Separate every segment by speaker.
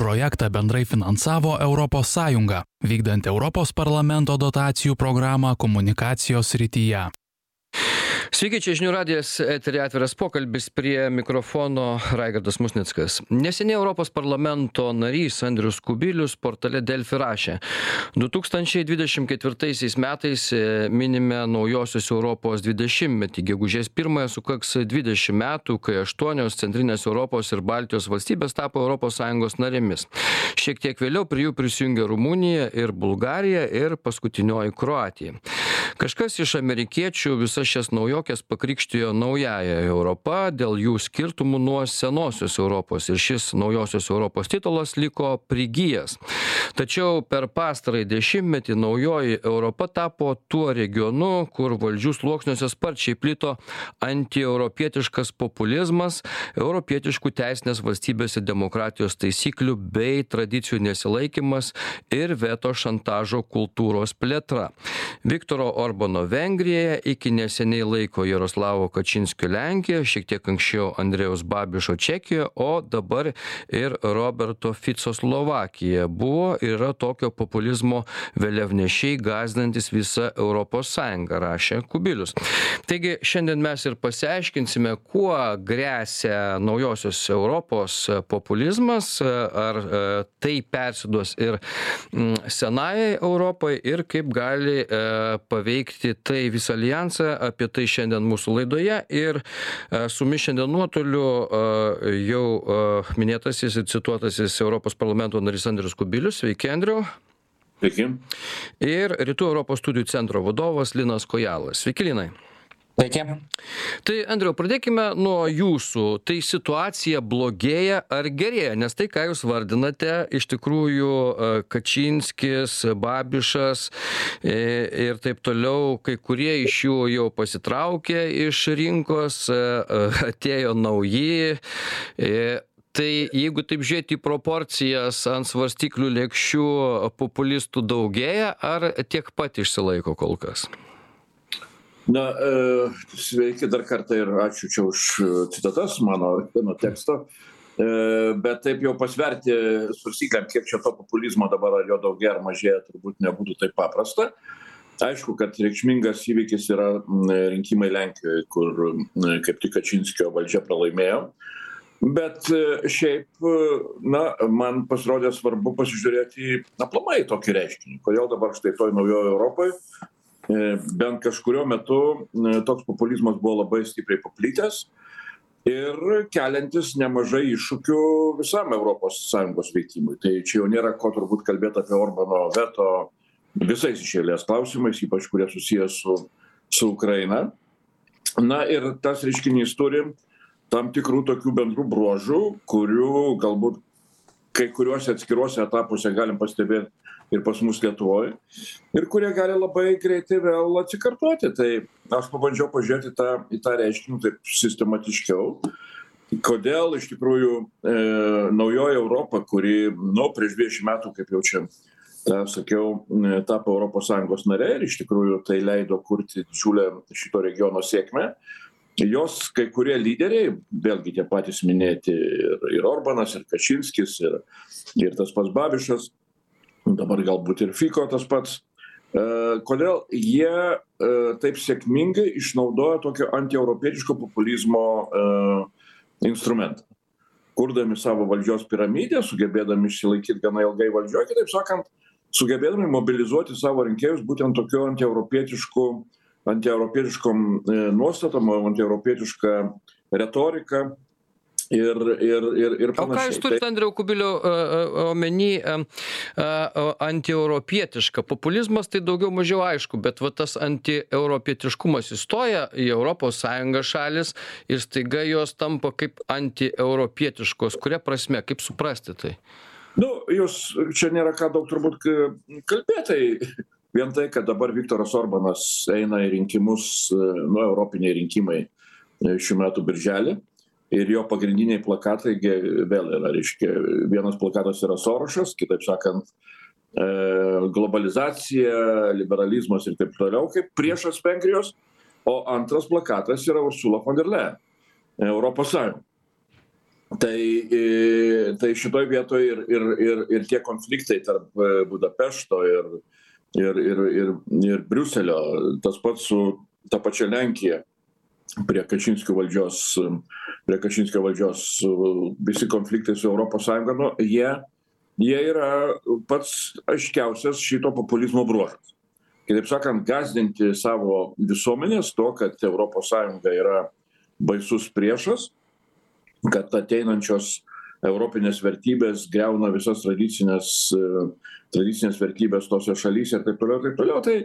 Speaker 1: Projektą bendrai finansavo Sąjunga, vykdant Europos parlamento dotacijų programą komunikacijos rytyje.
Speaker 2: Sveiki, čia žinių radijas, eterį atviras pokalbis prie mikrofono Raigardas Musnickas. Neseniai Europos parlamento narys Andrius Kubilius portale Delfi rašė. 2024 metais e, minime naujosios Europos 20-metį. Gegužės 1 sukaks 20 metų, kai aštuonios centrinės Europos ir Baltijos valstybės tapo ES narėmis. Šiek tiek vėliau prie jų prisijungė Rumunija ir Bulgarija ir paskutinioji Kroatija. Kažkas iš amerikiečių visas šias naujokės pakrikštijo naująja Europa dėl jų skirtumų nuo senosios Europos ir šis naujosios Europos titulas liko prigijęs. Tačiau per pastarąjį dešimtmetį naujoji Europa tapo tuo regionu, kur valdžių sluoksniuose sparčiai plito antieuropietiškas populizmas, europietiškų teisinės valstybės ir demokratijos taisyklių bei tradicijų nesilaikimas ir veto šantažo kultūros plėtra. Viktoro orbano vengrijoje iki neseniai laiko jaroslavo kačinskio lenkija šiek tiek anksčiau andrejaus babišo čekija o dabar ir roberto fico slovakija. Buvo yra tokio populizmo vėliavnešiai gąsdinantys visą europos sąjungą rašė kubilius. Taigi šiandien mes ir pasiaiškinsime kuo gresia naujosios europos populizmas ar e, tai persiduos ir senajai europai ir kaip gali e, paveikti tai visą aljansą apie tai šiandien mūsų laidoje ir e, su mumis šiandien nuotoliu e, jau e, minėtasis ir cituotasis Europos parlamento narys Andrius Kubilius. Sveiki, Andriu.
Speaker 3: Sveiki.
Speaker 2: Ir Rytų Europos studijų centro vadovas Linas Kojalas. Sveiki, Linai.
Speaker 4: Sveiki.
Speaker 2: Tai Andriau, pradėkime nuo jūsų. Tai situacija blogėja ar gerėja? Nes tai, ką jūs vardinate, iš tikrųjų e, Kačinskis, Babišas e, ir taip toliau, kai kurie iš jų jau pasitraukė iš rinkos, e, atėjo nauji. Tai jeigu taip žiūrėti į proporcijas ant svarstyklių lėkščių, populistų daugėja ar tiek pat išsilaiko kol kas?
Speaker 3: Na, e, sveiki dar kartą ir ačiū čia už e, citatas mano vieno teksto. E, bet taip jau pasverti svarstyklėm, kiek čia to populizmo dabar, ar jo daugia ar mažėja, turbūt nebūtų taip paprasta. Aišku, kad reikšmingas įvykis yra rinkimai Lenkijoje, kur kaip tik Kačinskio valdžia pralaimėjo. Bet šiaip, na, man pasirodė svarbu pasižiūrėti aplamai tokį reiškinį. Kodėl dabar štai toj naujojo Europoje E, bent kažkurio metu e, toks populizmas buvo labai stipriai paplitęs ir keliantis nemažai iššūkių visam ES veikimui. Tai čia jau nėra ko turbūt kalbėti apie Orbano veto visais išėlės klausimais, ypač kurie susijęs su, su Ukraina. Na ir tas reiškinys turi tam tikrų tokių bendrų bruožų, kurių galbūt kai kuriuose atskiruose etapuose galim pastebėti ir pas mus lietuvoj ir kurie gali labai greitai vėl atsikartoti. Tai aš pabandžiau pažiūrėti tą į tą reiškinį taip sistematiškiau. Kodėl iš tikrųjų e, naujoji europa kuri nu prieš dvidešim metų kaip jau čia tą sakiau e, tapo europos sąjungos nare ir iš tikrųjų tai leido kurti didžiulę šito regiono sėkmę jos kai kurie lyderiai vėlgi tie patys minėti ir ir orbanas ir kačinskis ir ir tas pats babišas dabar galbūt ir Fiko tas pats. E, kodėl jie e, taip sėkmingai išnaudoja tokio antieuropietiško populizmo e, instrumentą? Kurdami savo valdžios piramidę, sugebėdami išsilaikyti gana ilgai valdžioje, kitaip sakant, sugebėdami mobilizuoti savo rinkėjus būtent tokiu antieuropietišku, antieuropietiškom nuostatom, antieuropietišką retoriką, ir ir ir ir
Speaker 2: o ką jūs turit andriau kubiliau e, e, omeny e, antieuropietiška? Populizmas tai daugiau mažiau aišku bet va tas antieuropietiškumas įstoja į europos sąjungą šalys ir staiga jos tampa kaip antieuropietiškos. Kuria prasme? Kaip suprasti tai?
Speaker 3: Nu jūs čia nėra ką daug turbūt kalbėt tai vien tai kad dabar viktoras orbanas eina į rinkimus nu europiniai rinkimai šių metų birželį ir jo pagrindiniai plakatai gi vėl yra reiškia vienas plakatas yra sorošas kitaip sakant e, globalizacija liberalizmas ir taip toliau kaip priešas vengrijos o antras plakatas yra ursula fon der lejen europos sąjunga. Tai, tai šitoj vietoj ir, ir, ir, ir tie konfliktai tarp Budapešto ir, ir, ir, ir, ir Briuselio, tas pats su ta pačia Lenkija, prie Kačinskio valdžios, prie Kačinskio valdžios visi konfliktai su ES, nu, jie, jie yra pats aiškiausias šito populizmo bruožas. Kitaip sakant gąsdinti savo visuomenės tuo kad europos sąjunga yra baisus priešas kad ateinančios europinės vertybės griauna visas tradicines tradicines vertybes tose šalyse ir taip toliau ir taip toliau tai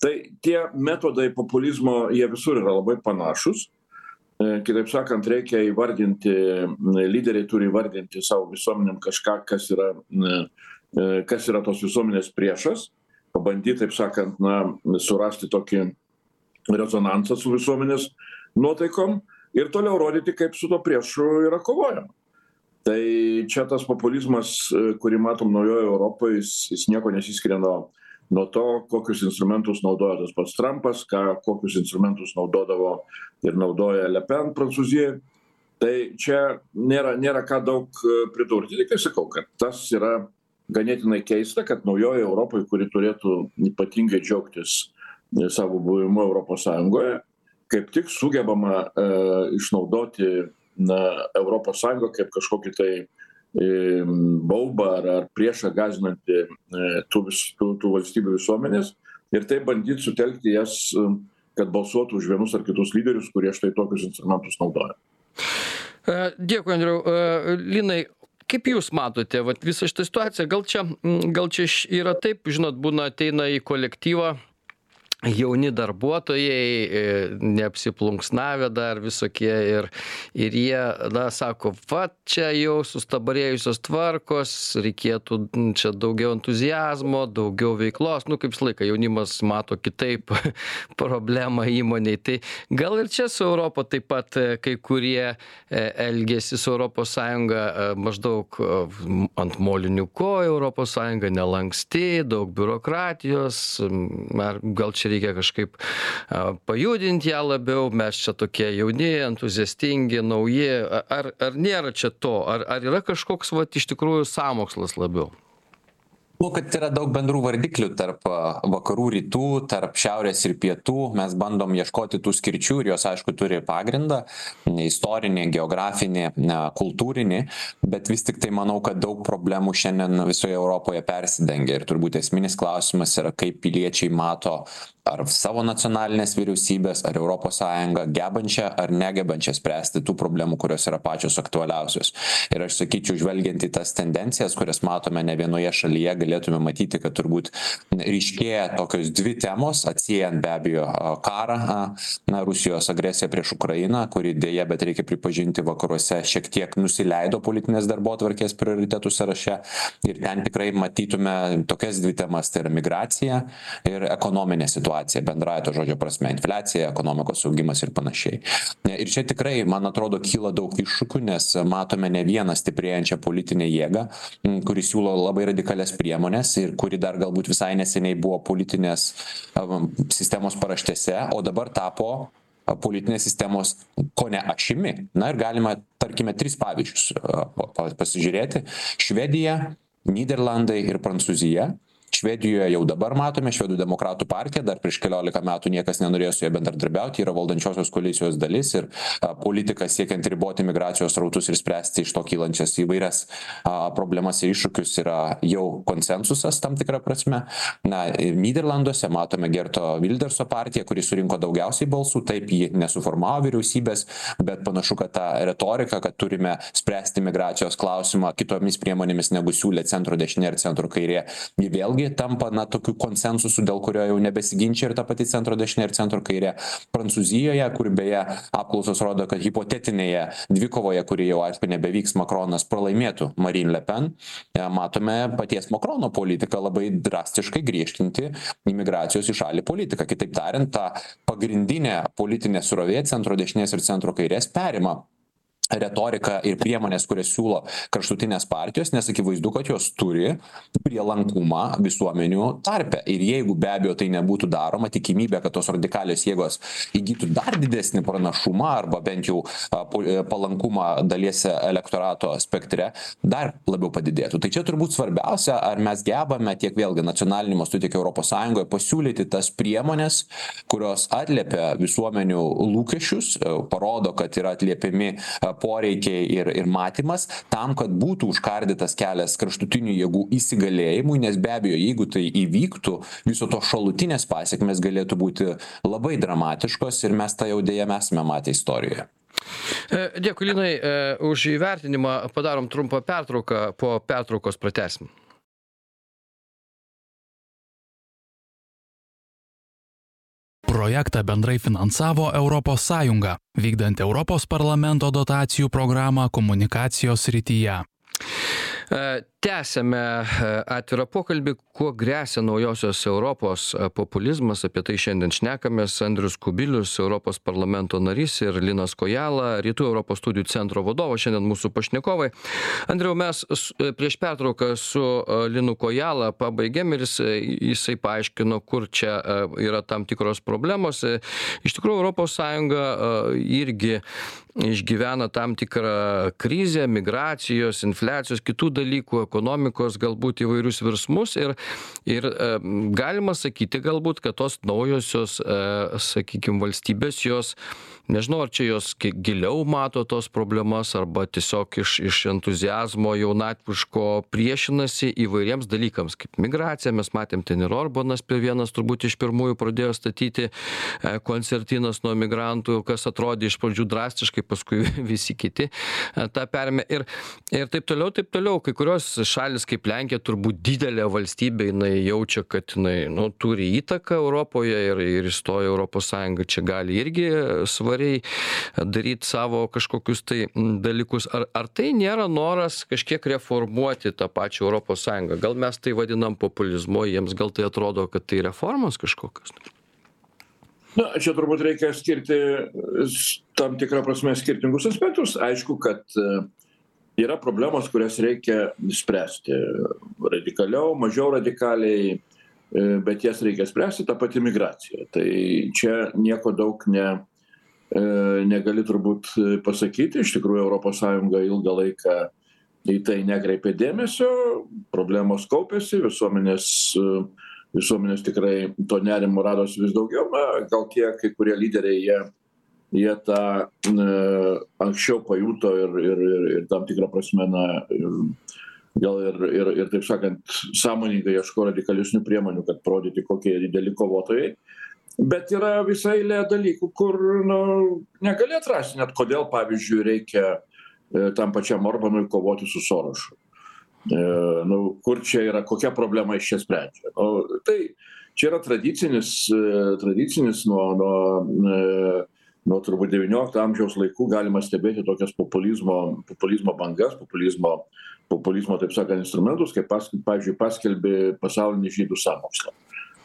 Speaker 3: tai tie metodai populizmo jie visur yra labai panašūs. Kitaip sakant reikia įvardinti lyderiai turi įvardinti savo visuomenėm kažką kas yra kas yra tos visuomenės priešas. Pabandyt taip sakant na surasti tokį rezonansą su visuomenės nuotaikom ir toliau rodyti kaip su tuo priešu yra kovojama. Tai čia tas populizmas kurį matom naujojoj europoj jis jis niekuo nesiskiria nuo nuo to kokius instrumentus naudoja tas pats trampas ką kokius instrumentus naudodavo ir naudoja le pen prancūzijoj tai čia nėra nėra ką daug pridurti. Tiktai sakau kad tas yra ganėtinai keista kad naujojoj europoj kuri turėtų ypatingai džiaugtis savo buvimu europos sąjungoje kaip tik sugebama išnaudoti na europos sąjungą kaip kažkokį tai baubą ar ar priešą gąsdinantį tų vis tų tų valstybių visuomenes ir taip bandyt sutelkti jas kad balsuotų už vienus ar kitus lyderius kurie štai tokius instrumentus naudoja.
Speaker 2: Dėkui andriau. Linai kaip jūs matote vat visą šitą situaciją? Gal čia gal čia yra taip žinot būna ateina į kolektyvą jauni darbuotojai neapsiplunksnavę dar visokie ir ir jie na sako vat čia jau sustabarėjusios tvarkos reikėtų čia daugiau entuziazmo daugiau veiklos. Nu kaip visą laiką jaunimas mato kitaip problemą įmonėj tai gal ir čia su europa taip pat kai kurie elgiasi su europos sąjunga maždaug ant molinių kojų europos sąjunga nelanksti daug biurokratijos ar gal čia reikia kažkaip pajudint ją labiau mes čia tokie jauni entuziastingi nauji. Ar ar nėra čia to? Ar ar yra kažkoks vat iš tikrųjų sąmokslas labiau?
Speaker 4: Manau kad yra daug bendrų vardiklių tarp vakarų rytų tarp šiaurės ir pietų. Mes bandom ieškoti tų skirčių ir jos aišku turi pagrindą istorinį geografinį kultūrinį bet vis tiktai manau kad daug problemų šiandien visoje europoje persidengia. Ir turbūt esminis klausimas yra kaip piliečiai mato ar savo nacionalines vyriausybes ar europos sąjungą gebančią ar negebančią spręsti tų problemų kurios yra pačios aktualiausios. Ir aš sakyčiau žvelgiant į tas tendencijas kurias matome ne vienoje šalyje galėtume matyti kad turbūt ryškėja tokios dvi temos atsiejant be abejo karą na rusijos agresiją prieš ukrainą kuri deja bet reikia pripažinti vakaruose šiek tiek nusileido politinės darbotvarkės prioritetų sąraše. Ir ten tikrai matytume tokias dvi temas tai yra migracija ir ekonominė situacija situacija bendrąja to žodžio prasme infliacija ekonomikos augimas ir panašiai. Ir čia tikrai man atrodo kyla daug iššūkių nes matome ne vieną stiprėjančią politinę jėgą kuri siūlo labai radikalias priemones ir kuri dar galbūt visai neseniai buvo politinės sistemos paraštėse o dabar tapo politinės sistemos kone ašimi. Na ir galima tarkime tris pavyzdžius pasižiūrėti. Švedija nyderlandai ir prancūzija švedijoje jau dabar matome švedų demokratų partija dar prieš keliolika metų niekas nenorėjo su ja bendradarbiauti yra valdančiosios koalicijos dalis ir politika siekiant riboti migracijos srautus ir spręsti iš to kylančias įvairias problemas ir iššūkius yra jau konsensusas tam tikra prasme. Na ir nyderlanduose matome gerto vilderso partiją kuri surinko daugiausiai balsų taip ji nesuformavo vyriausybės bet panašu kad ta retorika kad turime spręsti migracijos klausimą kitomis priemonėmis negu siūlė centro dešinė ir centro kairė ji vėlgi vėlgi tampa na tokiu konsensusu dėl kurio jau nebesiginčija ir ta pati centro dešinė ir centro kairė. Prancūzijoje kur beje apklausos rodo kad hipotetinėje dvikovoje kuri jau aišku nebevyks makronas pralaimėtų marin le pen matome paties makrono politiką labai drastiškai griežtinti imigracijos į šalį politiką. Kitaip tariant tą pagrindinė politinė srovė centro dešinės ir centro kairės perima retorika ir priemonės kurias siūlo kraštutinės partijos nes akivaizdu kad jos turi prielankumą visuomenių tarpe. Ir jeigu be abejo tai nebūtų daroma tikimybė kad tos radikalios jėgos įgytų dar didesnį pranašumą arba bent jau a, po- e, palankumą dalies elektorato spektre dar labiau padidėtų. Tai čia turbūt svarbiausia ar mes gebame tiek vėlgi nacionaliniu mastu tiek europos sąjungoje pasiūlyti tas priemones kurios atliepia visuomenių lūkesčius e, parodo kad yra atliepiami poreikiai ir ir matymas tam kad būtų užkardytas kelias kraštutinių jėgų įsigalėjimui nes be abejo jeigu tai įvyktų viso to šalutinės pasekmės galėtų būti labai dramatiškos ir mes tą jau deja esame matę istorijoje
Speaker 2: E, Dėkui, Linai, e, už įvertinimą. Padarom trumpą pertrauką, po pertraukos pratesim.
Speaker 1: Projektą bendrai finansavo Sąjunga, vykdant Europos parlamento dotacijų programą komunikacijos srityje.
Speaker 2: E, Tęsėme e, atvirą pokalbį, kuo grėsia naujosios Europos e, populizmas, apie tai šiandien šnekamės. Andrius Kubilius, Europos parlamento narys ir Linas Kojala, Rytų Europos studijų centro vadovas, šiandien mūsų pašnekovai. Andriu, mes e, prieš pertrauką su Linu Kojala pabaigėm ir jis, jisai paaiškino, kur čia yra tam tikros problemos. Iš tikrųjų, Europos Sąjunga irgi išgyvena tam tikrą krizę, migracijos, infliacijos, kitų dalykų, ekonomikos galbūt įvairius virsmus ir, ir e, galima sakyti galbūt, kad tos naujosios, sakykime, valstybės jos, nežinau, ar čia jos giliau mato tos problemas arba tiesiog iš, iš entuzijazmo jaunatviško priešinasi įvairiems dalykams, kaip migracija, mes matėm ten ir Orbanas prie vienas turbūt iš pirmųjų pradėjo statyti e, koncertinas nuo migrantų, kas atrodė iš pradžių drastiškai, paskui visi kiti e, tą perėmė. Ir, ir taip toliau, taip toliau. Kai kurios šalis kaip Lenkija turbūt didelė valstybė, jinai jaučia, kad jinai nu, turi įtaką Europoje ir, ir įstojo Europos Sąjunga čia gali irgi svariai daryti savo kažkokius tai dalykus. Ar, ar tai nėra noras kažkiek reformuoti tą pačią Europos Sąjungą? Gal mes tai vadinam populizmu, jiems gal tai atrodo, kad tai reformos kažkokios?
Speaker 3: na čia turbūt reikia skirti s- tam tikra prasme skirtingus aspektus aišku kad e, yra problemos kurias reikia spręsti radikaliau mažiau radikaliai e, bet jas reikia spręsti ta pati migracija tai čia nieko daug ne e, negali turbūt pasakyti iš tikrųjų sąjunga ilgą laiką į tai nekreipė dėmesio problemos kaupėsi visuomenės e, visuomenės tikrai to nerimo radosi vis daugiau na gal tie kai kurie lyderiai jie jie tą e, anksčiau pajuto ir ir ir ir tam tikra prasme na ir gal ir ir ir taip sakant sąmoningai ieško radikalesnių priemonių kad parodyti kokie dideli kovotojai bet yra visa eilė dalykų kur nu negali atrasti net kodėl pavyzdžiui reikia e, tam pačiam orbanui kovoti su sorošu. E, nu kur čia yra kokia problema jis čia sprendžia. Nu tai čia yra tradicinis e, tradicinis nuo nuo nuo turbūt devyniolikto amžiaus laikų galima stebėti tokias populizmo populizmo bangas populizmo populizmo taip sakant instrumentus kaip pas pavyzdžiui paskelbė pasaulinį žydų sąmokslą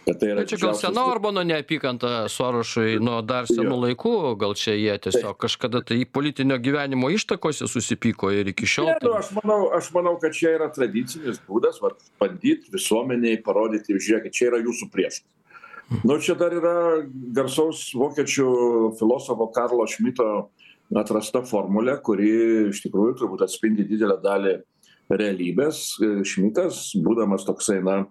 Speaker 3: kad tai yra
Speaker 2: Bet čia gal sena Orbano neapykanta Sorošui nuo dar senų
Speaker 3: Jo.
Speaker 2: laikų, gal čia jie tiesiog kažkada tai politinio gyvenimo ištakose susipyko ir iki šiol.
Speaker 3: Ne, nu,
Speaker 2: tai-
Speaker 3: aš manau, aš manau, kad čia yra tradicinis būdas, vat, bandyti visuomeniai parodyti, žiūrėkit, čia yra jūsų priešas. Nu, čia dar yra garsaus vokiečių filosofo Karlo Šmito atrasta formulė, kuri iš tikrųjų turbūt atspindi didelę dalį realybės. Šmitas, būdamas toksai, na,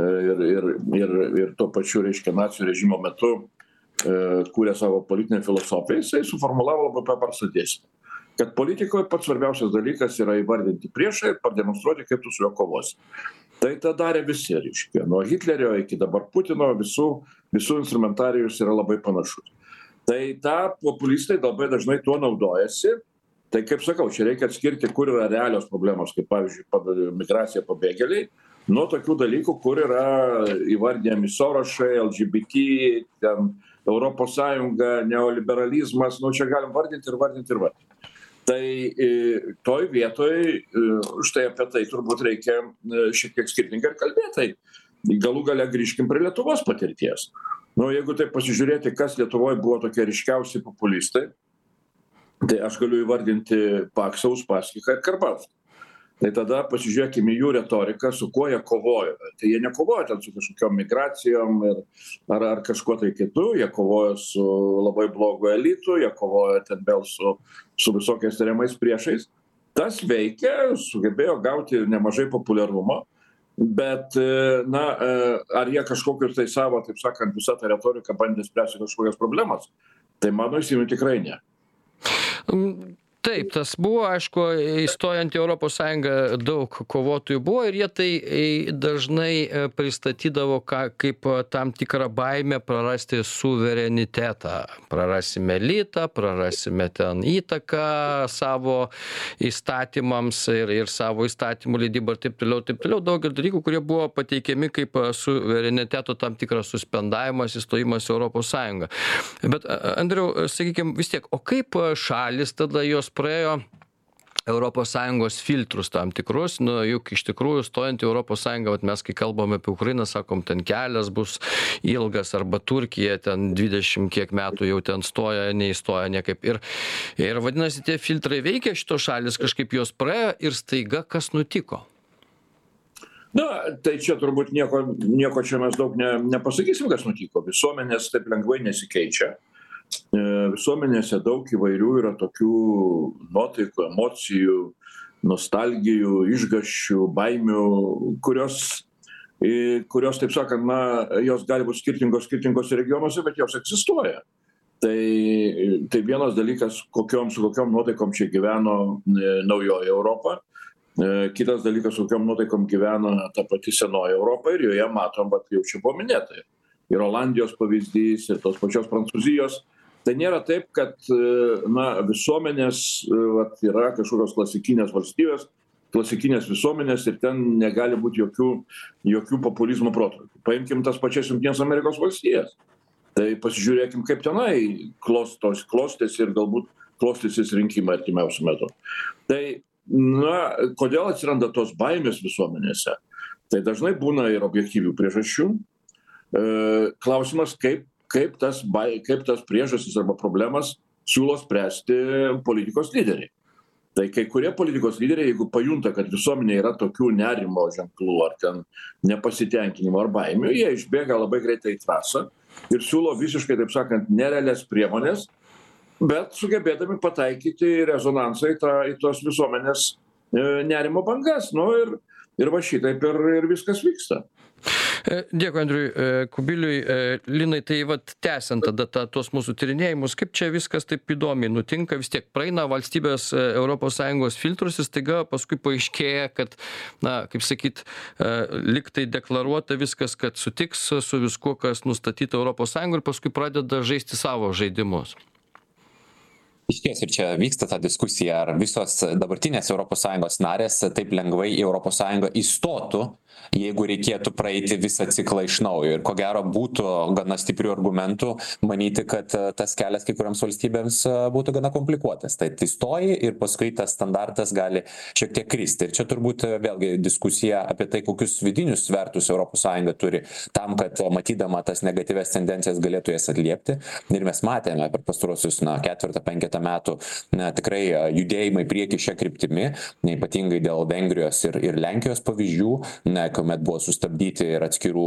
Speaker 3: ir, ir, ir, ir tuo pačiu, reiškia, nacijų režimo metu e, kūrė savo politinę filosofiją, jisai suformulavo labai paprastą dėsnį kad politikoje pats svarbiausias dalykas yra įvardinti priešą ir pademonstruoti, kaip tu su juo kovosi. Tai tą darė visi, reiškia. Nuo Hitlerio iki dabar Putino visų, visų instrumentarijus yra labai panašus. Tai tą populistai labai dažnai tuo naudojasi. Tai kaip sakau, čia reikia atskirti, kur yra realios problemos, kaip pavyzdžiui migracija pabėgėliai, nuo tokių dalykų, kur yra įvardinami sorošai, LGBT, ten Europos Sąjunga, neoliberalizmas, nu čia galim vardinti ir vardinti ir vardinti. Tai e, toj vietoj e, štai apie tai turbūt reikia e, šiek tiek skirtingai ir kalbėti. Tai galų gale grįžkim prie Lietuvos patirties. Nu, jeigu taip pasižiūrėti, kas Lietuvoje buvo tokie ryškiausi populistai, tai aš galiu įvardinti paksą uspaskichą ir karbauskį tai tada pasižiūrėkim į jų retoriką su kuo jie kovojo. Tai jie nekovojo ten su kažkokiom migracijom ir ar ar kažkuo tai kitu jie kovojo su labai blogu elitu jie kovojo ten vėl su su visokiais tariamais priešais. Tas veikia sugebėjo gauti nemažai populiarumo bet na ar jie kažkokius tai savo taip sakant visa ta retorika bandė spręsti kažkokias problemas tai mano įsitikinimu tikrai ne
Speaker 2: taip tas buvo aišku įstojant į europos sąjungą daug kovotojų buvo ir jie tai dažnai pristatydavo ką kaip tam tikrą baimę prarasti suverenitetą. Prarasime litą prarasime ten įtaką savo įstatymams ir ir savo įstatymų leidybą ir taip toliau taip toliau. Daugelį dalykų kurie buvo pateikiami kaip suvereniteto tam tikras suspendavimas įstojimas į europos sąjungą. Bet andriau sakykim vis tiek o kaip šalys tada jos praėjo sąjungos filtrus tam tikrus. Nu juk iš tikrųjų stojant į sąjungą vat mes kai kalbam apie ukrainą sakom ten kelias bus ilgas arba turkija ten dvidešim kiek metų jau ten stoja neįstoja niekaip. Ir ir vadinasi tie filtrai veikia šitos šalys kažkaip juos praėjo ir staiga kas nutiko?
Speaker 3: Na tai čia turbūt nieko nieko čia mes daug ne nepasakysim kas nutiko. Visuomenės taip lengvai nesikeičia. e, visuomenėse daug įvairių yra tokių nuotaikų emocijų nostalgijų išgąsčių baimių kurios į kurios taip sakant na jos gali būt skirtingos skirtinguose regionuose bet jos egzistuoja. Tai tai vienas dalykas kokiom su kokiom nuotaikom čia gyveno e, naujoji europa. E, kitas dalykas kokiom nuotaikom gyvena ta pati senoji europa ir joje matom vat jau čia buvo minėta ir olandijos pavyzdys ir tos pačios prancūzijos tai nėra taip kad e, na visuomenės e, vat yra kažkokios klasikinės valstybės klasikinės visuomenės ir ten negali būt jokių jokių populizmo protrūkių. Paimkim tas pačias jungtines amerikos valstijas. Tai pasižiūrėkim kaip tenai klostos klostėsi ir galbūt klostysis rinkimai artimiausiu metu. Tai na kodėl atsiranda tos baimės visuomenėse? Tai dažnai būna ir objektyvių priežasčių. E klausimas kaip kaip tas bai kaip tas priežastis arba problemas siūlo spręsti politikos lyderiai. Tai kai kurie politikos lyderiai jeigu pajunta kad visuomenėj yra tokių nerimo ženklų ar ten nepasitenkinimo ar baimių jie išbėga labai greitai į trasą ir siūlo visiškai taip sakant nerealias priemones bet sugebėdami pataikyti į rezonansą į tą į tos visuomenės e, nerimo bangas. Nu ir ir va šitaip ir ir viskas vyksta
Speaker 2: Dėkui Andriui e, Kubiliui. Linai, tai vat tęsiant tada ta, tuos mūsų tyrinėjimus, kaip čia viskas taip įdomiai nutinka, vis tiek praeina valstybės ES filtrus ir staiga paskui paaiškėja, kad, na, kaip sakyt, liktai deklaruota viskas, kad sutiks su viskuo, kas nustatyta ES ir paskui pradeda žaisti savo žaidimus
Speaker 4: išties ir čia vyksta ta diskusija ar visos dabartinės europos sąjungos narės taip lengvai į europos sąjungą įstotų jeigu reikėtų praeiti visą ciklą iš naujo. Ir ko gero būtų gana stiprių argumentų manyti kad tas kelias kai kurioms valstybėms būtų gana komplikuotas. Tad įstoji ir paskui tas standartas gali šiek tiek kristi. Ir čia turbūt vėlgi diskusija apie tai kokius vidinius svertus europos sąjunga turi tam kad matydama tas negatyvias tendencijas galėtų jas atliepti. Ir mes matėme per pastaruosius na ketvertą penketą keletą metų na tikrai judėjimai į priekį šia kryptimi na ypatingai dėl vengrijos ir ir lenkijos pavyzdžių na kuomet buvo sustabdyti ir atskirų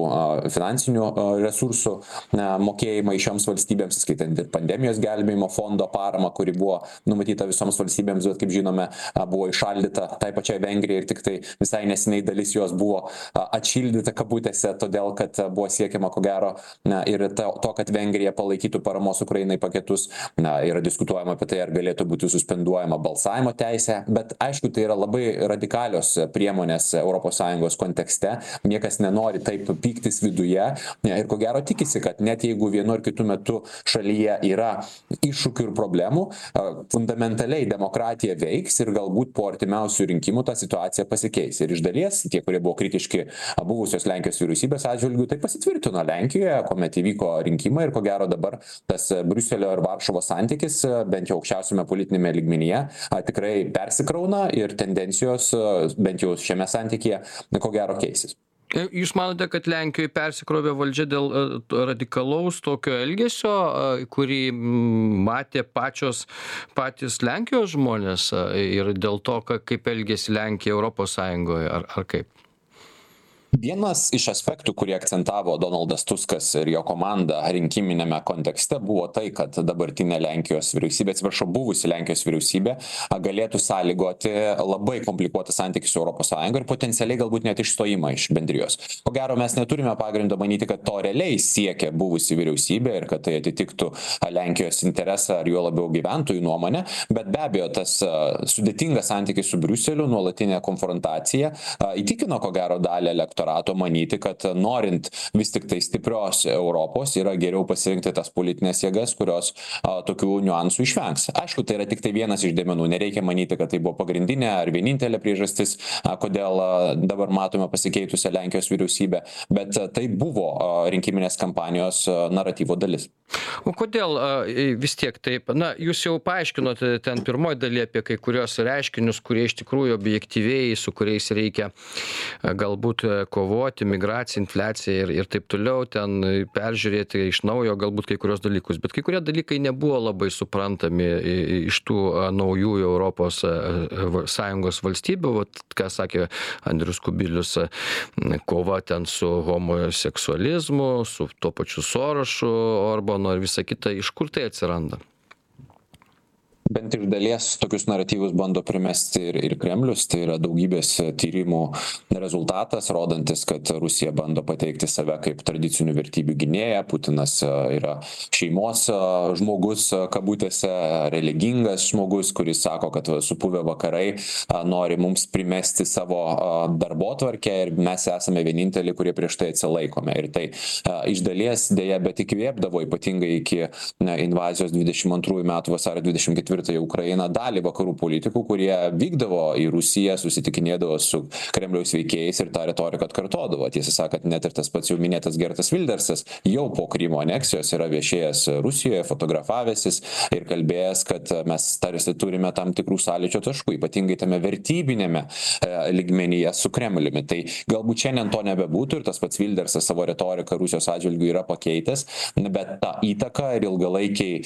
Speaker 4: finansinių resursų na mokėjimai šioms valstybėms įskaitant ir pandemijos gelbėjimo fondo paramą kuri buvo numatyta visoms valstybėms bet kaip žinome buvo įšaldyta tai pačiai vengrijai ir tiktai visai neseniai dalis jos buvo atšildyta kabutėse todėl kad buvo siekiama ko gero na ir to to kad vengrija palaikytų paramos ukrainai paketus na yra diskutuojama apie tai ar galėtų būti suspenduojama balsavimo teisė bet aišku tai yra labai radikalios priemonės europos sąjungos kontekste. Niekas nenori taip pyktis viduje. Ir ko gero tikisi kad net jeigu vienu ar kitu metu šalyje yra iššūkių ir problemų fundamentaliai demokratija veiks ir galbūt po artimiausių rinkimų ta situacija pasikeis. Ir iš dalies tie kurie buvo kritiški buvusios lenkijos vyriausybės atžvilgiu tai pasitvirtino lenkijoje kuomet įvyko rinkimai ir ko gero dabar tas briuselio ir varšuvos santykis bent bent jau aukščiausiame politiniame lygmenyje tikrai persikrauna ir tendencijos bent jau šiame santykyje ko gero keisis
Speaker 2: E, jūs manote, kad Lenkijoje persikrovė valdžia dėl e, radikalaus tokio elgesio, kurį matė pačios patys Lenkijos žmonės ir dėl to, kaip elgėsi Lenkija Europos Sąjungoje, ar, ar kaip?
Speaker 4: Vienas iš aspektų kurį akcentavo donaldas tuskas ir jo komanda rinkiminiame kontekste buvo tai kad dabartinė lenkijos vyriausybė atsiprašau buvusi lenkijos vyriausybė galėtų sąlygoti labai komplikuotą santykį su europos sąjunga ir potencialiai galbūt net išstojimą iš bendrijos. Ko gero mes neturime pagrindo manyti kad to realiai siekia buvusi vyriausybė ir kad tai atitiktų lenkijos interesą ar juo labiau gyventojų nuomonę bet be abejo tas sudėtingas santykis su briuseliu nuolatinė konfrontacija įtikino ko gero dalį elektorato elektorato manyti kad norint vis tiktai stiprios europos yra geriau pasirinkti tas politines jėgas kurios a tokių niuansų išvengs. Aišku tai yra tiktai vienas iš dėmenų. Nereikia manyti kad tai buvo pagrindinė ar vienintelė priežastis kodėl dabar matome pasikeitusią lenkijos vyriausybę bet tai buvo rinkiminės kampanijos naratyvo dalis
Speaker 2: o kodėl vis tiek taip? Na jūs jau paaiškinot ten pirmoj daly apie kai kuriuos reiškinius kurie iš tikrųjų objektyviai su kuriais reikia galbūt kovoti migracija infliacija ir ir taip toliau ten peržiūrėti iš naujo galbūt kai kuriuos dalykus. Bet kai kurie dalykai nebuvo labai suprantami iš tų naujųjų europos sąjungos valstybių. Vat ką sakė andrius kubilius kova ten su homoseksualizmu su tuo pačiu sorošu orbanu ir visa kita iš kur tai atsiranda
Speaker 4: bent iš dalies tokius naratyvus bando primesti ir ir kremlius. Tai yra daugybės tyrimų rezultatas rodantis kad rusija bando pateikti save kaip tradicinių vertybių gynėją. Putinas yra šeimos žmogus kabutėse religingas žmogus kuris sako kad supuvę vakarai nori mums primesti savo darbotvarkę ir mes esame vieninteliai kurie prieš tai atsilaikome. Ir tai iš dalies deja bet įkvėpdavo ypatingai iki invazijos dvidešim antrųjų metų vasario dvidešim ketvirtą ketvirtąją ukrainą dalį vakarų politikų kurie vykdavo į rusiją susitikinėdavo su kremliaus veikėjais ir tą retoriką atkartodavo. Tiesą sakant net ir tas pats jau minėtas gertas vildersas jau po krymo aneksijos yra viešėjęs rusijoje fotografavęsis ir kalbėjęs kad mes tarsi turime tam tikrų sąlyčio taškų ypatingai tame vertybiniame lygmenyje su kremliumi. Tai galbūt šiandien to nebebūtų ir tas pats vildersas savo retoriką rusijos atžvilgiu yra pakeitęs bet ta įtaka ir ilgalaikiai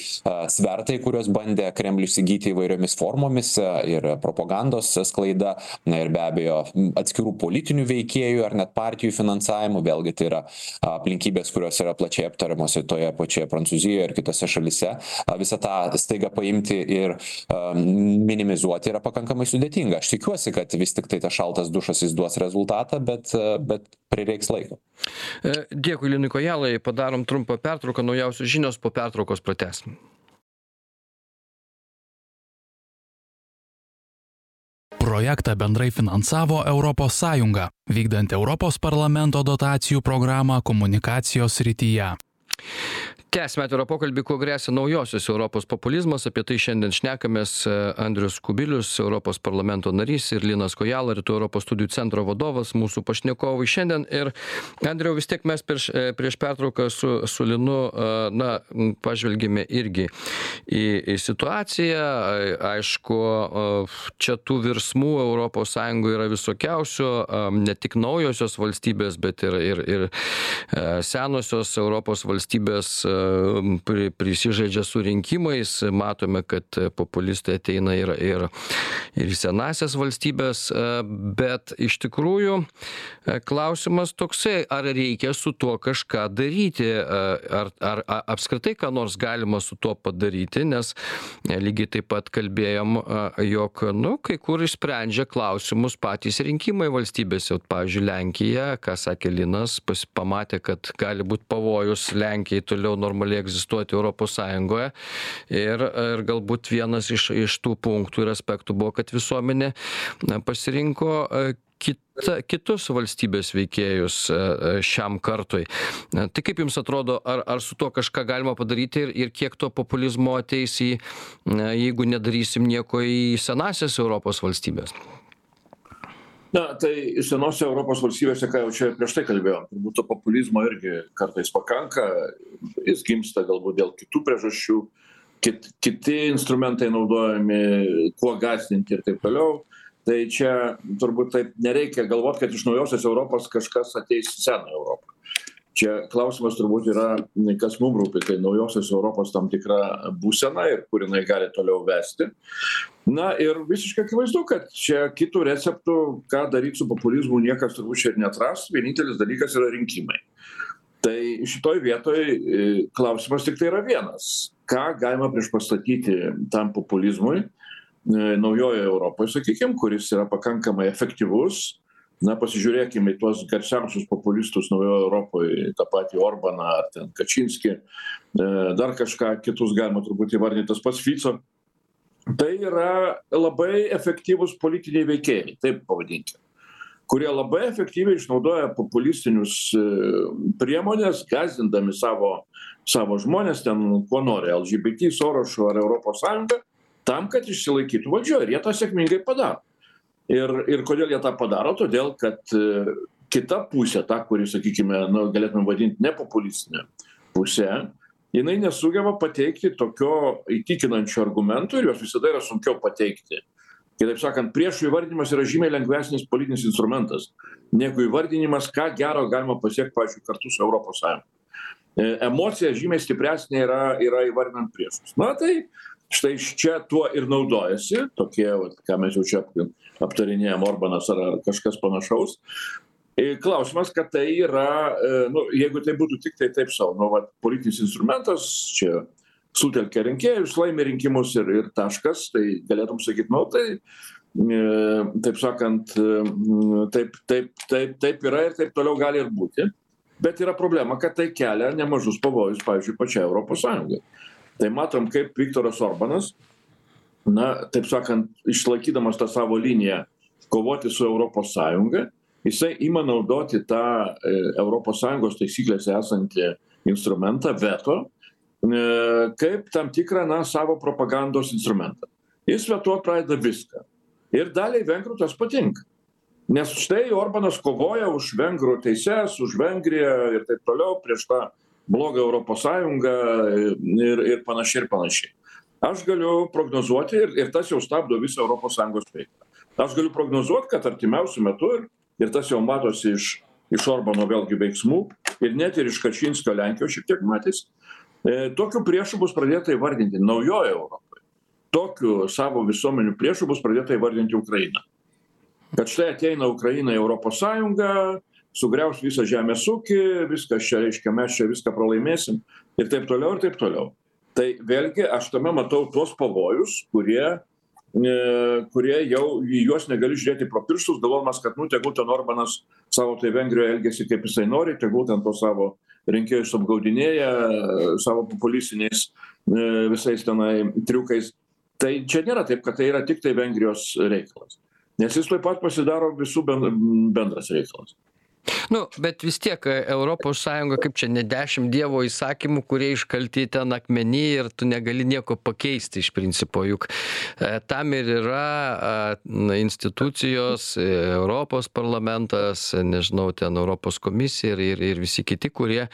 Speaker 4: svertai kuriuos bandė kremlius įsigyti įvairiomis formomis ir propagandos sklaida na ir be abejo atskirų politinių veikėjų ar net partijų finansavimu vėlgi tai yra aplinkybės kurios yra plačiai aptariamos ir toje pačioje prancūzijoje ir kitose šalyse. Visą tą staiga paimti ir minimizuoti yra pakankamai sudėtinga. Aš tikiuosi kad vis tiktai tas šaltas dušas jis duos rezultatą bet bet prireiks laiko.
Speaker 2: E, dėkui linui kojalai. Padarom trumpą pertrauką. Naujausios žinios po pertraukos pratęsim
Speaker 1: projektą bendrai finansavo sąjunga vykdant europos parlamento dotacijų programą komunikacijos srityje
Speaker 2: tęsiame atvirą pokalbį kuo gresia naujosios europos populizmas. Apie tai šiandien šnekamės andrius kubilius europos parlamento narys ir linas kojala rytų europos studijų centro vadovas mūsų pašnekovai. Šiandien ir andriau vis tiek mes prieš prieš pertrauką su su linu na pažvelgėme irgi į į situaciją. Aišku čia tų virsmų sąjungoj yra visokiausių ne tik naujosios valstybės bet ir ir ir senosios europos valstybės pri prisižaidžia su rinkimais. Matome kad populistai ateina ir ir ir į senąsias valstybes bet iš tikrųjų klausimas toksai ar reikia su tuo kažką daryti? Ar ar apskritai ką nors galima su tuo padaryti? Nes lygiai taip pat kalbėjom jog nu kai kur išsprendžia klausimus patys rinkimai valstybėse. Pavyzdžiui lenkija ką sakė linas pamatė kad gali būt pavojus lenkijai toliau normaliai egzistuoti europos sąjungoje. Ir ir galbūt vienas iš iš tų punktų ir aspektų buvo kad visuomenė pasirinko kita kitus valstybės veikėjus šiam kartui. Tai kaip jums atrodo ar ar su tuo kažką galima padaryti ir ir kiek to populizmo ateis į jeigu nedarysim nieko į senąsias europos valstybes
Speaker 3: na tai senose europos valstybėse ką jau čia prieš tai kalbėjom turbūt to populizmo irgi kartais pakanka jis gimsta galbūt dėl kitų priežasčių kit kiti instrumentai naudojami kuo gąsdinti ir taip toliau. Tai čia turbūt taip nereikia galvot kad iš naujosios europos kažkas ateis į senąją europą čia klausimas turbūt yra kas mum rūpi tai naujosios europos tam tikra būsena ir kur jinai gali toliau vesti. Na ir visiškai akivaizdu kad čia kito recepto ką daryt su populizmu niekas turbūt čia ir neatras vienintelis dalykas yra rinkimai. Tai šitoj vietoj klausimas tiktai yra vienas. Ką galima priešpastatyti tam populizmui naujojoj europoj sakykim kuris yra pakankamai efektyvus na pasižiūrėkim į tuos garsiausius populistus naujojoj europoj tą patį orbaną ar ten kačinskį. Dar kažką kitus galima turbūt įvardint tas pats fico. Tai yra labai efektyvūs politiniai veikėjai taip pavadinkim kurie labai efektyviai išnaudoja populistinius priemones gąsdindami savo savo žmones ten kuo nori lgbt sorošu ar europos sąjunga tam kad išsilaikytų valdžioj ir jie tą sėkmingai padaro ir ir kodėl jie tą padaro? Todėl kad kita pusė ta kuri sakykime nu galėtumėm vadint nepopulistine puse jinai nesugeba pateikti tokio įtikinančio argumento ir juos visada yra sunkiau pateikti. Kitaip sakant priešų įvardijimas yra žymiai lengvesnis politinis instrumentas negu įvardinimas ką gero galima pasiekt pavyzdžiui kartu su europos sąjunga. Emocija žymiai stipresnė yra yra įvardinant priešus. Na tai štai čia tuo ir naudojasi. Tokie vat ką mes jau čia aptarinėjam orbanas ar ar kažkas panašaus. Ir klausimas kad tai yra nu jeigu tai būtų tiktai taip sau nu vat politinis instrumentas čia sutelkia rinkėjus laimi rinkimus ir ir taškas tai galėtum sakyt nu tai taip sakant taip taip taip taip yra ir taip toliau gali ir būti. Bet yra problema kad tai kelia nemažus pavojus pavyzdžiui pačiai europos sąjungai tai matom kaip viktoras orbanas na taip sakant išlaikydamas tą savo liniją kovoti su europos sąjunga jisai ima naudoti tą europos sąjungos taisyklėse esantį instrumentą veto kaip tam tikrą na savo propagandos instrumentą. Jis vetuot pradeda viską. Ir daliai vengrų tas patinka. Nes štai orbanas kovoja už vengrų teises už vengriją ir taip toliau prieš tą blogą europos sąjungą ir ir panašiai ir panašiai. Aš galiu prognozuoti ir ir tas jau stabdo visą europos sąjungos veiklą. Aš galiu prognozuot kad artimiausiu metu ir ir tas jau matosi iš iš orbano vėlgi veiksmų ir net ir iš kačinskio lenkijos šiek tiek matėsi tokiu priešu bus pradėta įvardinti naujojoj europoj tokiu savo visuomenių priešu bus pradėta įvardinti ukraina. Kad štai ateina ukraina į europos sąjungą sugriaus visą žemės ūkį viskas čia reiškia mes čia viską pralaimėsim ir taip toliau ir taip toliau. Tai vėlgi aš tame matau tuos pavojus kurie kurie jau į juos negali žiūrėti pro pirštus galvodamas kad nu tegul ten orbanas savo toj vengrijoj elgiasi kaip jisai nori tegul ten tuos savo rinkėjus apgaudinėja savo populistiniais visais tenai triukais. Tai čia nėra taip kad tai yra tiktai vengrijos reikalas. Nes jis tuoj pat pasidaro visų bendras reikalas
Speaker 2: nu bet vis tiek europos sąjunga kaip čia ne dešim dievo įsakymų kurie iškalti ten akmeny ir tu negali nieko pakeisti iš principo juk tam ir yra na institucijos europos parlamentas nežinau ten europos komisija ir ir ir visi kiti kurie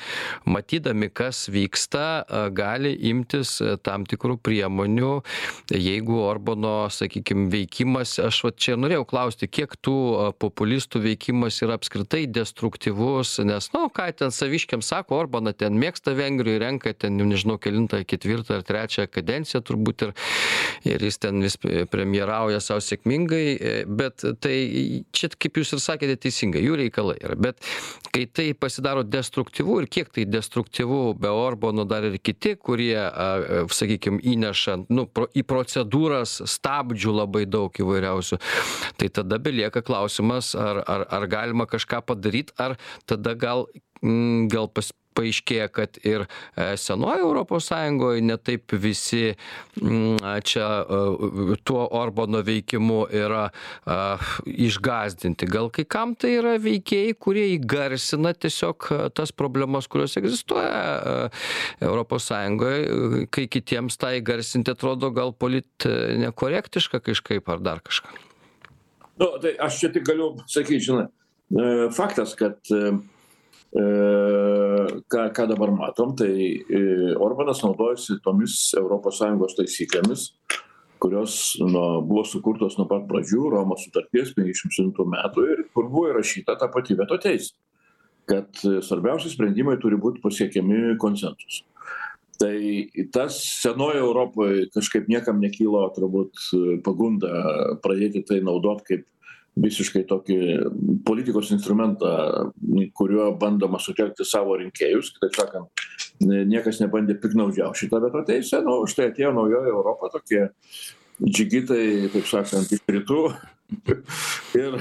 Speaker 2: matydami kas vyksta gali imtis tam tikrų priemonių. Jeigu orbano sakykim veikimas aš vat čia norėjau klausti kiek tų populistų veikimas yra apskritai destruktyvus nes nu ką ten saviškiams sako orbaną ten mėgsta vengrijoj renka ten jau nežinau kelintą ketvirtą ar trečią kadenciją turbūt ir ir jis ten vis premjerauja sau sėkmingai bet tai čia kaip jūs ir sakėte teisingai jų reikalai yra bet kai tai pasidaro destruktyvu ir kiek tai destruktyvu be orbano dar ir kiti kurie sakykim įneša nu pro į procedūras stabdžių labai daug įvairiausių tai tada belieka klausimas ar ar ar galima kažką padaryt ar tada gal gal pas paaiškėja kad ir senojoj europos sąjungoj ne taip visi čia tuo orbano veikimu yra išgąsdinti. Gal kai kam tai yra veikėjai kurie įgarsina tiesiog tas problemas kurios egzistuoja europos sąjungoj kai kitiems tą įgarsinti atrodo gal polit nekorektiška kažkaip ar dar kažką.
Speaker 3: Nu tai aš čia tik galiu sakyt žinai faktas kad ką ką dabar matom tai orbanas naudojasi tomis sąjungos taisyklėmis kurios nuo buvo sukurtos nuo pat pradžių romos sutarties penkiasdešim septintų metų ir kur buvo įrašyta ta pati veto teisė kad svarbiausi sprendimai turi būt pasiekiami konsensusu. Tai tas senoj europoj kažkaip niekam nekilo turbūt pagunda pradėti tai naudot kaip visiškai tokį politikos instrumentą kuriuo bandoma sutelkti savo rinkėjus. Kitaip sakant niekas nebandė piktnaudžiaut šita veto teise nu štai atėjo naujoji europa tokie džigitai taip sakant iš rytų. Ir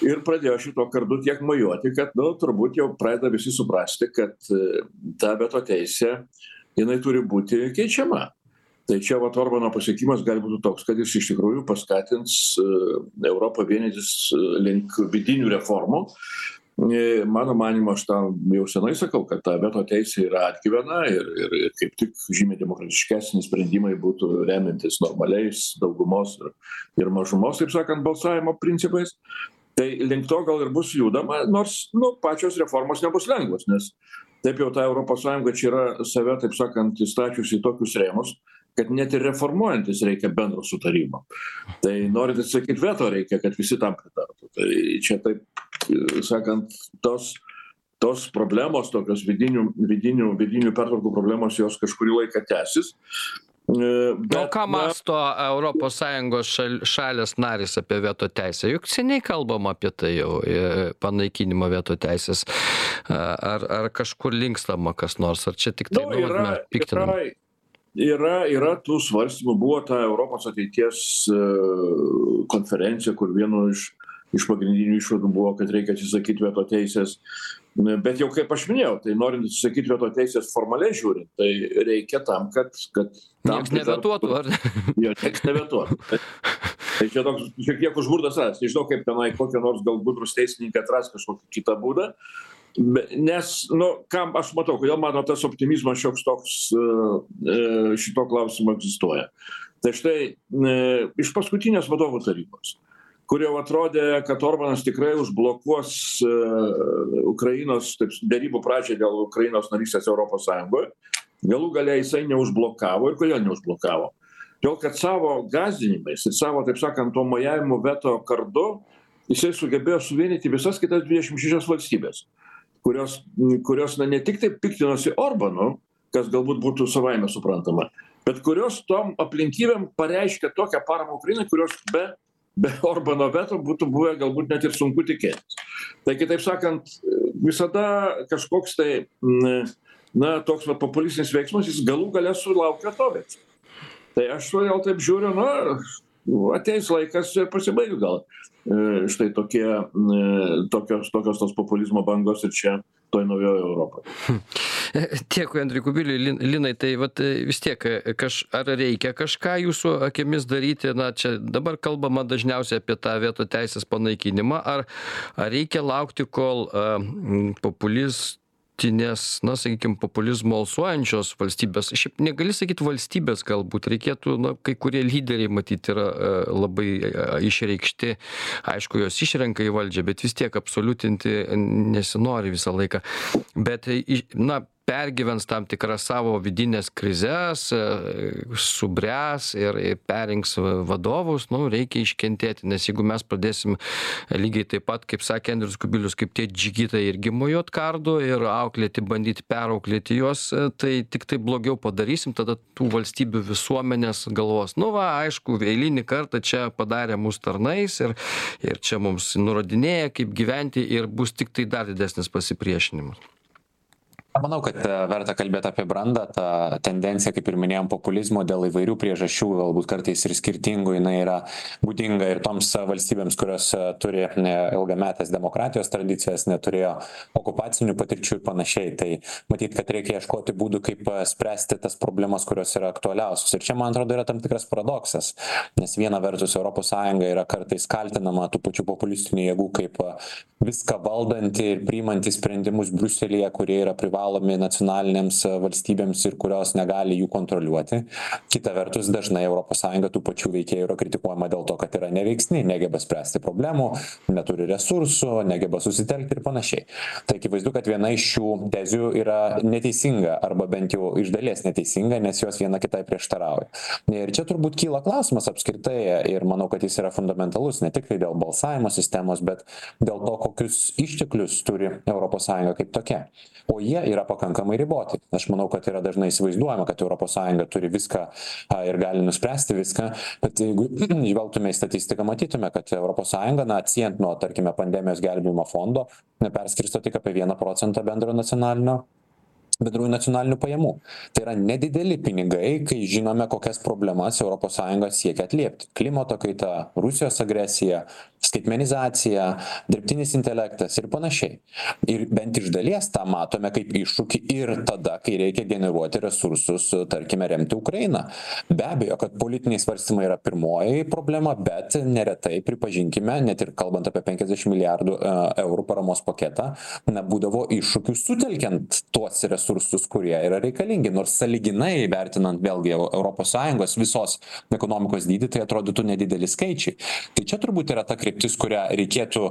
Speaker 3: ir pradėjo šituo kardu tiek mojuoti kad nu turbūt jau pradeda visi suprasti kad ta veto teisė jinai turi būti keičiama tai čia vat orbano pasiekimas gali būti toks kad jis iš tikrųjų paskatins europą vienytis link vidinių reformų. Mano manymu aš tą jau senai sakau kad ta veto teisė yra atgyvena ir ir ir kaip tik žymiai demokratiškesni sprendimai būtų remiantis normaliais daugumos ir ir mažumos taip sakant balsavimo principais. Tai link to gal ir bus judama nors nu pačios reformos nebus lengvos nes taip jau ta europos sąjunga čia yra save taip sakant įstačiusi į tokius rėmus kad net ir reformuojantis reikia bendro sutarimo. Tai norint atsisakyt veto reikia kad visi tam pritartų. Tai čia taip sakant tos tos problemos tokios vidinių vidinių vidinių pertvarkų problemos jos kažkurį laiką tęsis.
Speaker 2: O ką europos sąjungos šal šalys narės apie veto teisę? Juk seniai kalbama apie tai jau panaikinimą veto teisės. Ar ar kažkur linkstama kas nors? Ar čia tiktai
Speaker 3: nu yra yra yra yra tų svarstymų buvo ta europos ateities konferencija kur vienu iš iš pagrindinių išvadų buvo kad reikia atsisakyt veto teisės. Bet jau kaip aš minėjau tai norint atsisakyt veto teisės formaliai žiūrint tai reikia tam kad kad tam
Speaker 2: nevetuotų ar
Speaker 3: jo nieks nevetuotų. Tai čia toks šiek tiek užburtas ratas. Nežinau kaip tenai kokie nors gal gudrūs teisininkai atras kažkokį kitą būdą be nes nu kam aš matau kodėl mano tas optimizmas šioks toks šituo klausimu egzistuoja. Tai štai iš paskutinės vadovų tarybos kur jau atrodė kad orbanas tikrai užblokuos ukrainos taip derybų pradžią dėl ukrainos narystės europos sąjungoj galų gale jisai neužblokavo. Ir kodėl neužblokavo? Todėl kad savo gąsdinimais ir savo taip sakant tuo mojavimu veto kardu jisai sugebėjo suvienyti visas kitas dvidešim šešias valstybes kurios kurios na ne tiktai piktinosi orbanu kas galbūt būtų savaime suprantama bet kurios tom aplinkybėm pareiškė tokią paramą ukrainai kurios be be orbano veto būtų buvę galbūt net ir sunku tikėtis. Tai kitaip sakant visada kažkoks tai na toks vat populistinis veiksmas jis galų gale sulaukia atoveiksmio tai aš todėl taip žiūriu na ateis laikas ir pasibaigs gal štai tokie tokios tokios tos populizmo bangos ir čia toj naujoj europoj
Speaker 2: dėkui andriui kubiliui. Linai tai vat vis tiek kaž ar reikia kažką jūsų akimis daryti? Na čia dabar kalbama dažniausiai apie tą veto teisės panaikinimą. Ar ar reikia laukti kol populis tinės na sakykim populizmu alsuojančios valstybės. Šiaip negali sakyt valstybės galbūt reikėtų na kai kurie lyderiai matyt yra labai išreikšti aišku juos išrenka į valdžią bet vis tiek absoliutinti nesinori visą laiką. Bet na pergyvens tam tikras savo vidines krizes subręs ir perrinks vadovus nu reikia iškentėti nes jeigu mes pradėsim lygiai taip pat kaip sakė andrius kubilius kaip tie džigitai irgi mojuot kardu ir auklėti bandyti perauklėti juos tai tiktai blogiau padarysim tada tų valstybių visuomenės galvos nu va aišku eilinį kartą čia padarė mus tarnais ir ir čia mums nurodinėja kaip gyventi ir bus tiktai dar didesnis pasipriešinimas
Speaker 4: manau kad verta kalbėt apie brandą ta tendencija kaip ir minėjom populizmo dėl įvairių priežasčių galbūt kartais ir skirtingų jinai yra būdinga ir toms valstybėms kurios turi ilgametes demokratijos tradicijas neturėjo okupacinių patirčių ir panašiai. Tai matyt kad reikia ieškoti būdų kaip spręsti tas problemas kurios yra aktualiausios. Ir čia man atrodo yra tam tikras paradoksas nes viena vertus europos sąjunga yra kartais kaltinama tų pačių populistinių jėgų kaip viską valdanti ir priimanti sprendimus briuselyje kurie yra privalomi privalomi nacionalinėms valstybėms ir kurios negali jų kontroliuoti. Kita vertus dažnai europos sąjunga tų pačių veikėjų yra kritikuojama dėl to kad yra neveiksni negeba spręsti problemų neturi resursų negeba susitelkti ir panašiai. Tai akivaizdu kad viena iš šių tezių yra neteisinga arba bent jau iš dalies neteisinga nes jos viena kitai prieštarauja. Ir čia turbūt kyla klausimas apskritai ir manau kad jis yra fundamentalus ne tiktai dėl balsavimo sistemos bet dėl to kokius išteklius turi europos sąjunga kaip tokia. O jie yra pakankamai riboti. Aš manau kad yra dažnai įsivaizduojama kad europos sąjunga turi viską ir gali nuspręsti viską. Bet jeigu žvelgtume į statistiką matytume kad europos sąjunga na atsiejant nuo tarkime pandemijos gelbėjimo fondo perskirsto tik apie vieną procentą bendro nacionalinio bendrųjų nacionalinių pajamų. Tai yra nedideli pinigai kai žinome kokias problemas europos sąjunga siekia atliepti. Klimato kaita rusijos agresija skaitmenizacija dirbtinis intelektas ir panašiai. Ir bent iš dalies tą matome kaip iššūkį ir tada kai reikia generuoti resursus tarkime remti ukrainą. Be abejo kad politiniai svarstymai yra pirmoji problema bet neretai pripažinkime net ir kalbant apie penkiasdešim milijardų e, eurų paramos paketą na būdavo iššūkių sutelkiant tuos resursus kurie yra reikalingi. Nors sąlyginai vertinant vėlgi europos sąjungos visos ekonomikos dydį tai atrodytų nedideli skaičiai. Tai čia turbūt yra ta kryptis kurią reikėtų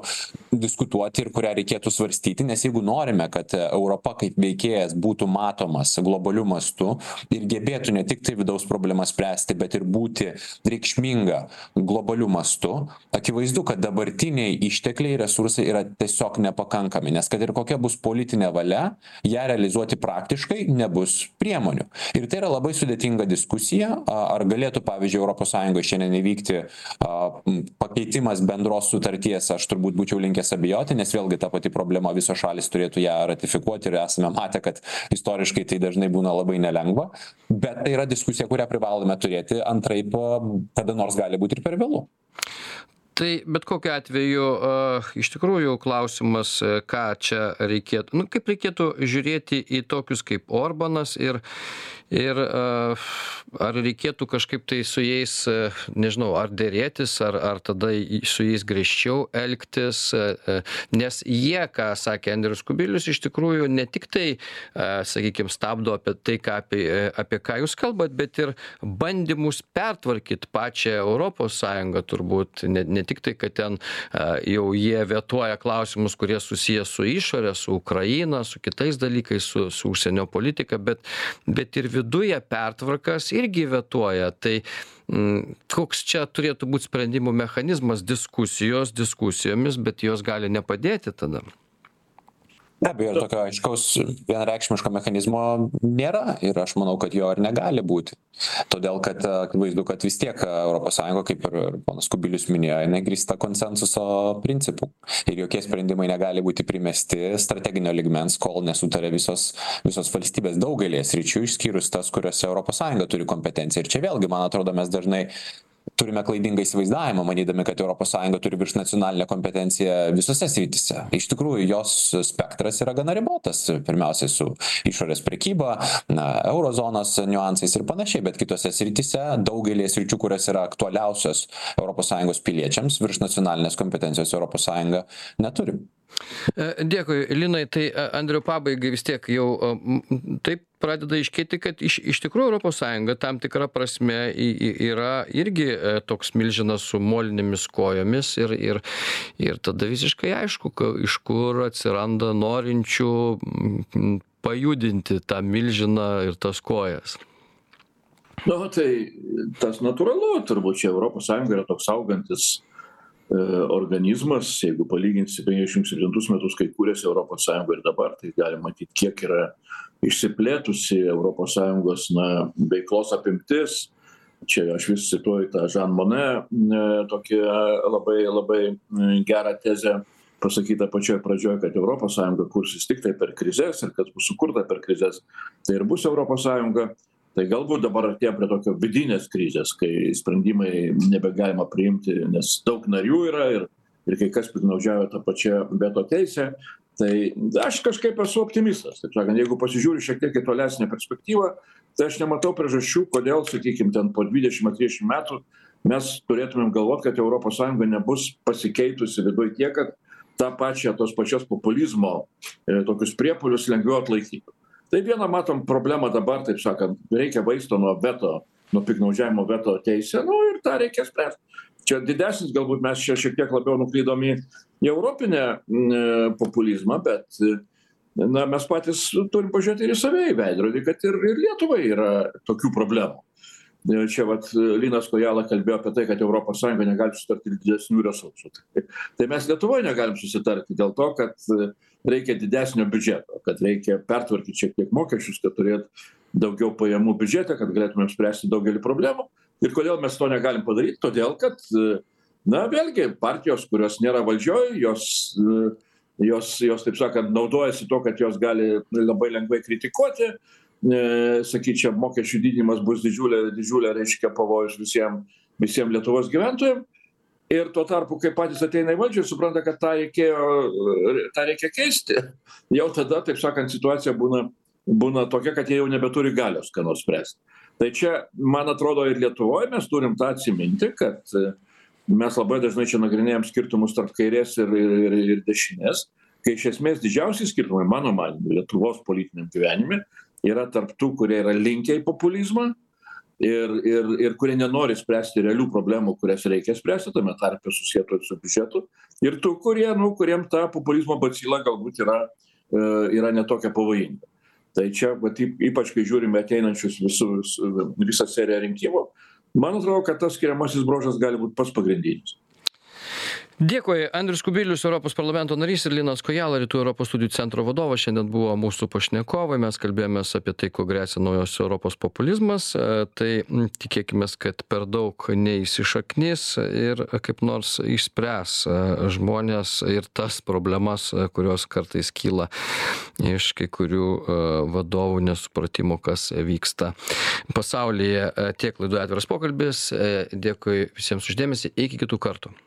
Speaker 4: diskutuoti ir kurią reikėtų svarstyti nes jeigu norime kad europa kaip veikėjas būtų matomas globaliu mastu ir gebėtų ne tiktai vidaus problemas spręsti bet ir būti reikšminga globaliu mastu akivaizdu kad dabartiniai ištekliai resursai yra tiesiog nepakankami. Nes kad ir kokia bus politinė valia ją realizuoti praktiškai nebus priemonių. Ir tai yra labai sudėtinga diskusija. Ar galėtų pavyzdžiui europos sąjungoj šiandien įvykti a pakeitimas bendros sutarties aš turbūt būčiau linkęs abejoti nes vėlgi ta pati problema visos šalys turėtų ją ratifikuoti ir esame matę kad istoriškai tai dažnai būna labai nelengva. Bet tai yra diskusija kurią privalome turėti antraip kada nors gali būt ir per vėlu
Speaker 2: tai bet kokiu atveju a iš tikrųjų klausimas ką čia reikėtų nu kaip reikėtų žiūrėti į tokius kaip orbanas ir ir a ar reikėtų kažkaip tai su jais nežinau ar derėtis ar ar tada su jais griežčiau elgtis nes jie ką sakė andrius kubilius iš tikrųjų ne tiktai a sakykim stabdo apie tai ką apie apie ką jūs kalbat bet ir bandymus pertvarkyt pačią europos sąjungą turbūt ne ne tiktai kad ten jau jie vetuoja klausimus kurie susiję su išore su ukraina su kitais dalykais su su užsienio politika bet bet ir viduje pertvarkas irgi vetuoja. Tai mm, koks čia turėtų būt sprendimų mechanizmas diskusijos diskusijomis bet jos gali nepadėti tada
Speaker 4: be abejo tokio aiškaus vienareikšmiško mechanizmo nėra ir aš manau kad jo ir negali būti. Todėl kad akivaizdu kad vis tiek europos sąjunga kaip ir ponas kubilius minėjo jinai grįsta konsensuso principu. Ir jokie sprendimai negali būti primesti strateginio lygmens kol nesutaria visos visos valstybės daugelyje sričių išskyrus tas kuriose europos sąjunga turi kompetenciją. Ir čia vėlgi man atrodo mes dažnai turime klaidingą įsivaizdavimą manydami kad europos sąjunga turi viršnacionalinę kompetenciją visose srityse. Iš tikrųjų jos spektras yra gana ribotas pirmiausiai su išorės prekyba na euro zonos niuansais ir panašiai bet kitose srityse daugelyje sričių kurios yra aktualiausios europos sąjungos piliečiams viršnacionalinės kompetencijos europos sąjunga neturi
Speaker 2: dėkui, Linai, tai e, Andriu pabaigai vis tiek jau e, taip pradeda iškėti, kad iš, iš tikrųjų ES tam tikrą prasme yra irgi toks milžinas su molinėmis kojomis ir, ir, ir tada visiškai aišku, iš kur atsiranda norinčių pajudinti tą milžiną ir tas kojas.
Speaker 3: Na, nu, tai tas natūralu, turbūt čia ES yra toks augantis E, organizmas jeigu palyginsi penkiasdešimt septintus metus kai kūrėsi europos sąjunga ir dabar tai galim matyt kiek yra išsiplėtusi europos sąjungos na veiklos apimtis. Čia aš vis cituoju tą žan mone e, tokią labai labai gerą tezę pasakytą pačioj pradžioj kad europos sąjunga kursis tiktai per krizes ir kas bus sukurta per krizes tai ir bus europos sąjunga tai galbūt dabar artėjam prie tokio vidinės krizės kai sprendimai nebegalima priimti nes daug narių yra ir ir kai kas piktnaudžiauja ta pačia veto teise. Tai aš kažkaip esu optimistas taip sakant. Jeigu pasižiūri šiek tiek į tolesnę perspektyvą tai aš nematau priežasčių kodėl sakykim ten po dvidešim ar trisdešim metų mes turėtumėm galvot kad europos sąjunga nebus pasikeitusi viduj tiek kad tą pačią tos pačios populizmo e, tokius priepuolius lengviau atlaikytų tai vieną matom problemą dabar taip sakant reikia vaisto nuo veto nuo piktnaudžiavimo veto teise nu ir tą reikia spręst. Čia didesnis galbūt mes čia šiek tiek labiau nuklydom į į europinę populizmą bet na mes patys turim pažiūrėt ir į save į veidrodį kad ir ir lietuvai yra tokių problemų čia vat linas kojala kalbėjo apie tai kad europos sąjunga negali susitart dėl didesnių resursų. Tai tai mes lietuvoj negalim susitarti dėl to kad reikia didesnio biudžeto kad reikia pertvarkyt šiek tiek mokesčius kad turėt daugiau pajamų biudžete kad galėtumėm spręsti daugelį problemų. Ir kodėl mes to negalim padaryt todėl kad na vėlgi partijos kurios nėra valdžioj jos jos jos taip sakant naudojasi tuo kad jos gali labai lengvai kritikuoti sakyt čia mokesčių didinimas bus didžiulė didžiulė reiškia pavojus visiem visiem lietuvos gyventojam. Ir tuo tarpu kai patys ateina į valdžią supranta kad tą reikėjo tą reikia keisti jau tada taip sakant situacija būna būna tokia kad jie jau nebeturi galios ką nors spręst tai čia man atrodo ir lietuvoj mes turim tą atsiminti kad mes labai dažnai čia nagrinėjam skirtumus tarp kairės ir ir ir dešinės kai iš esmės didžiausi skirtumai mano manymu lietuvos politiniam gyvenime yra tarp tų kurie yra linkę į populizmą ir ir ir kurie nenori spręsti realių problemų kurias reikia spręsti tame tarpe susietų ir su biudžetu. Ir tų kurie nu kuriem ta populizmo bacila galbūt yra yra ne tokia pavojinga. Tai čia vat ypač kai žiūrim į ateinančius visus visą seriją rinkimų man atrodo kad tas skiriamasis bruožas gali būt pats pagrindinis
Speaker 2: dėkui andrius kubilius europos parlamento narys ir linas kojala rytų europos studijų centro vadovas. Šiandien buvo mūsų pašnekovai. Mes kalbėjomės apie tai kuo gresia naujos europos populizmas. Tai tikėkimės kad per daug neįsišaknys ir kaip nors išspręs žmones ir tas problemas kurios kartais kyla iš kai kurių vadovų nesupratimo kas vyksta pasaulyje. Tiek laidoje atviras pokalbis. Dėkui visiems už dėmesį iki kitų kartų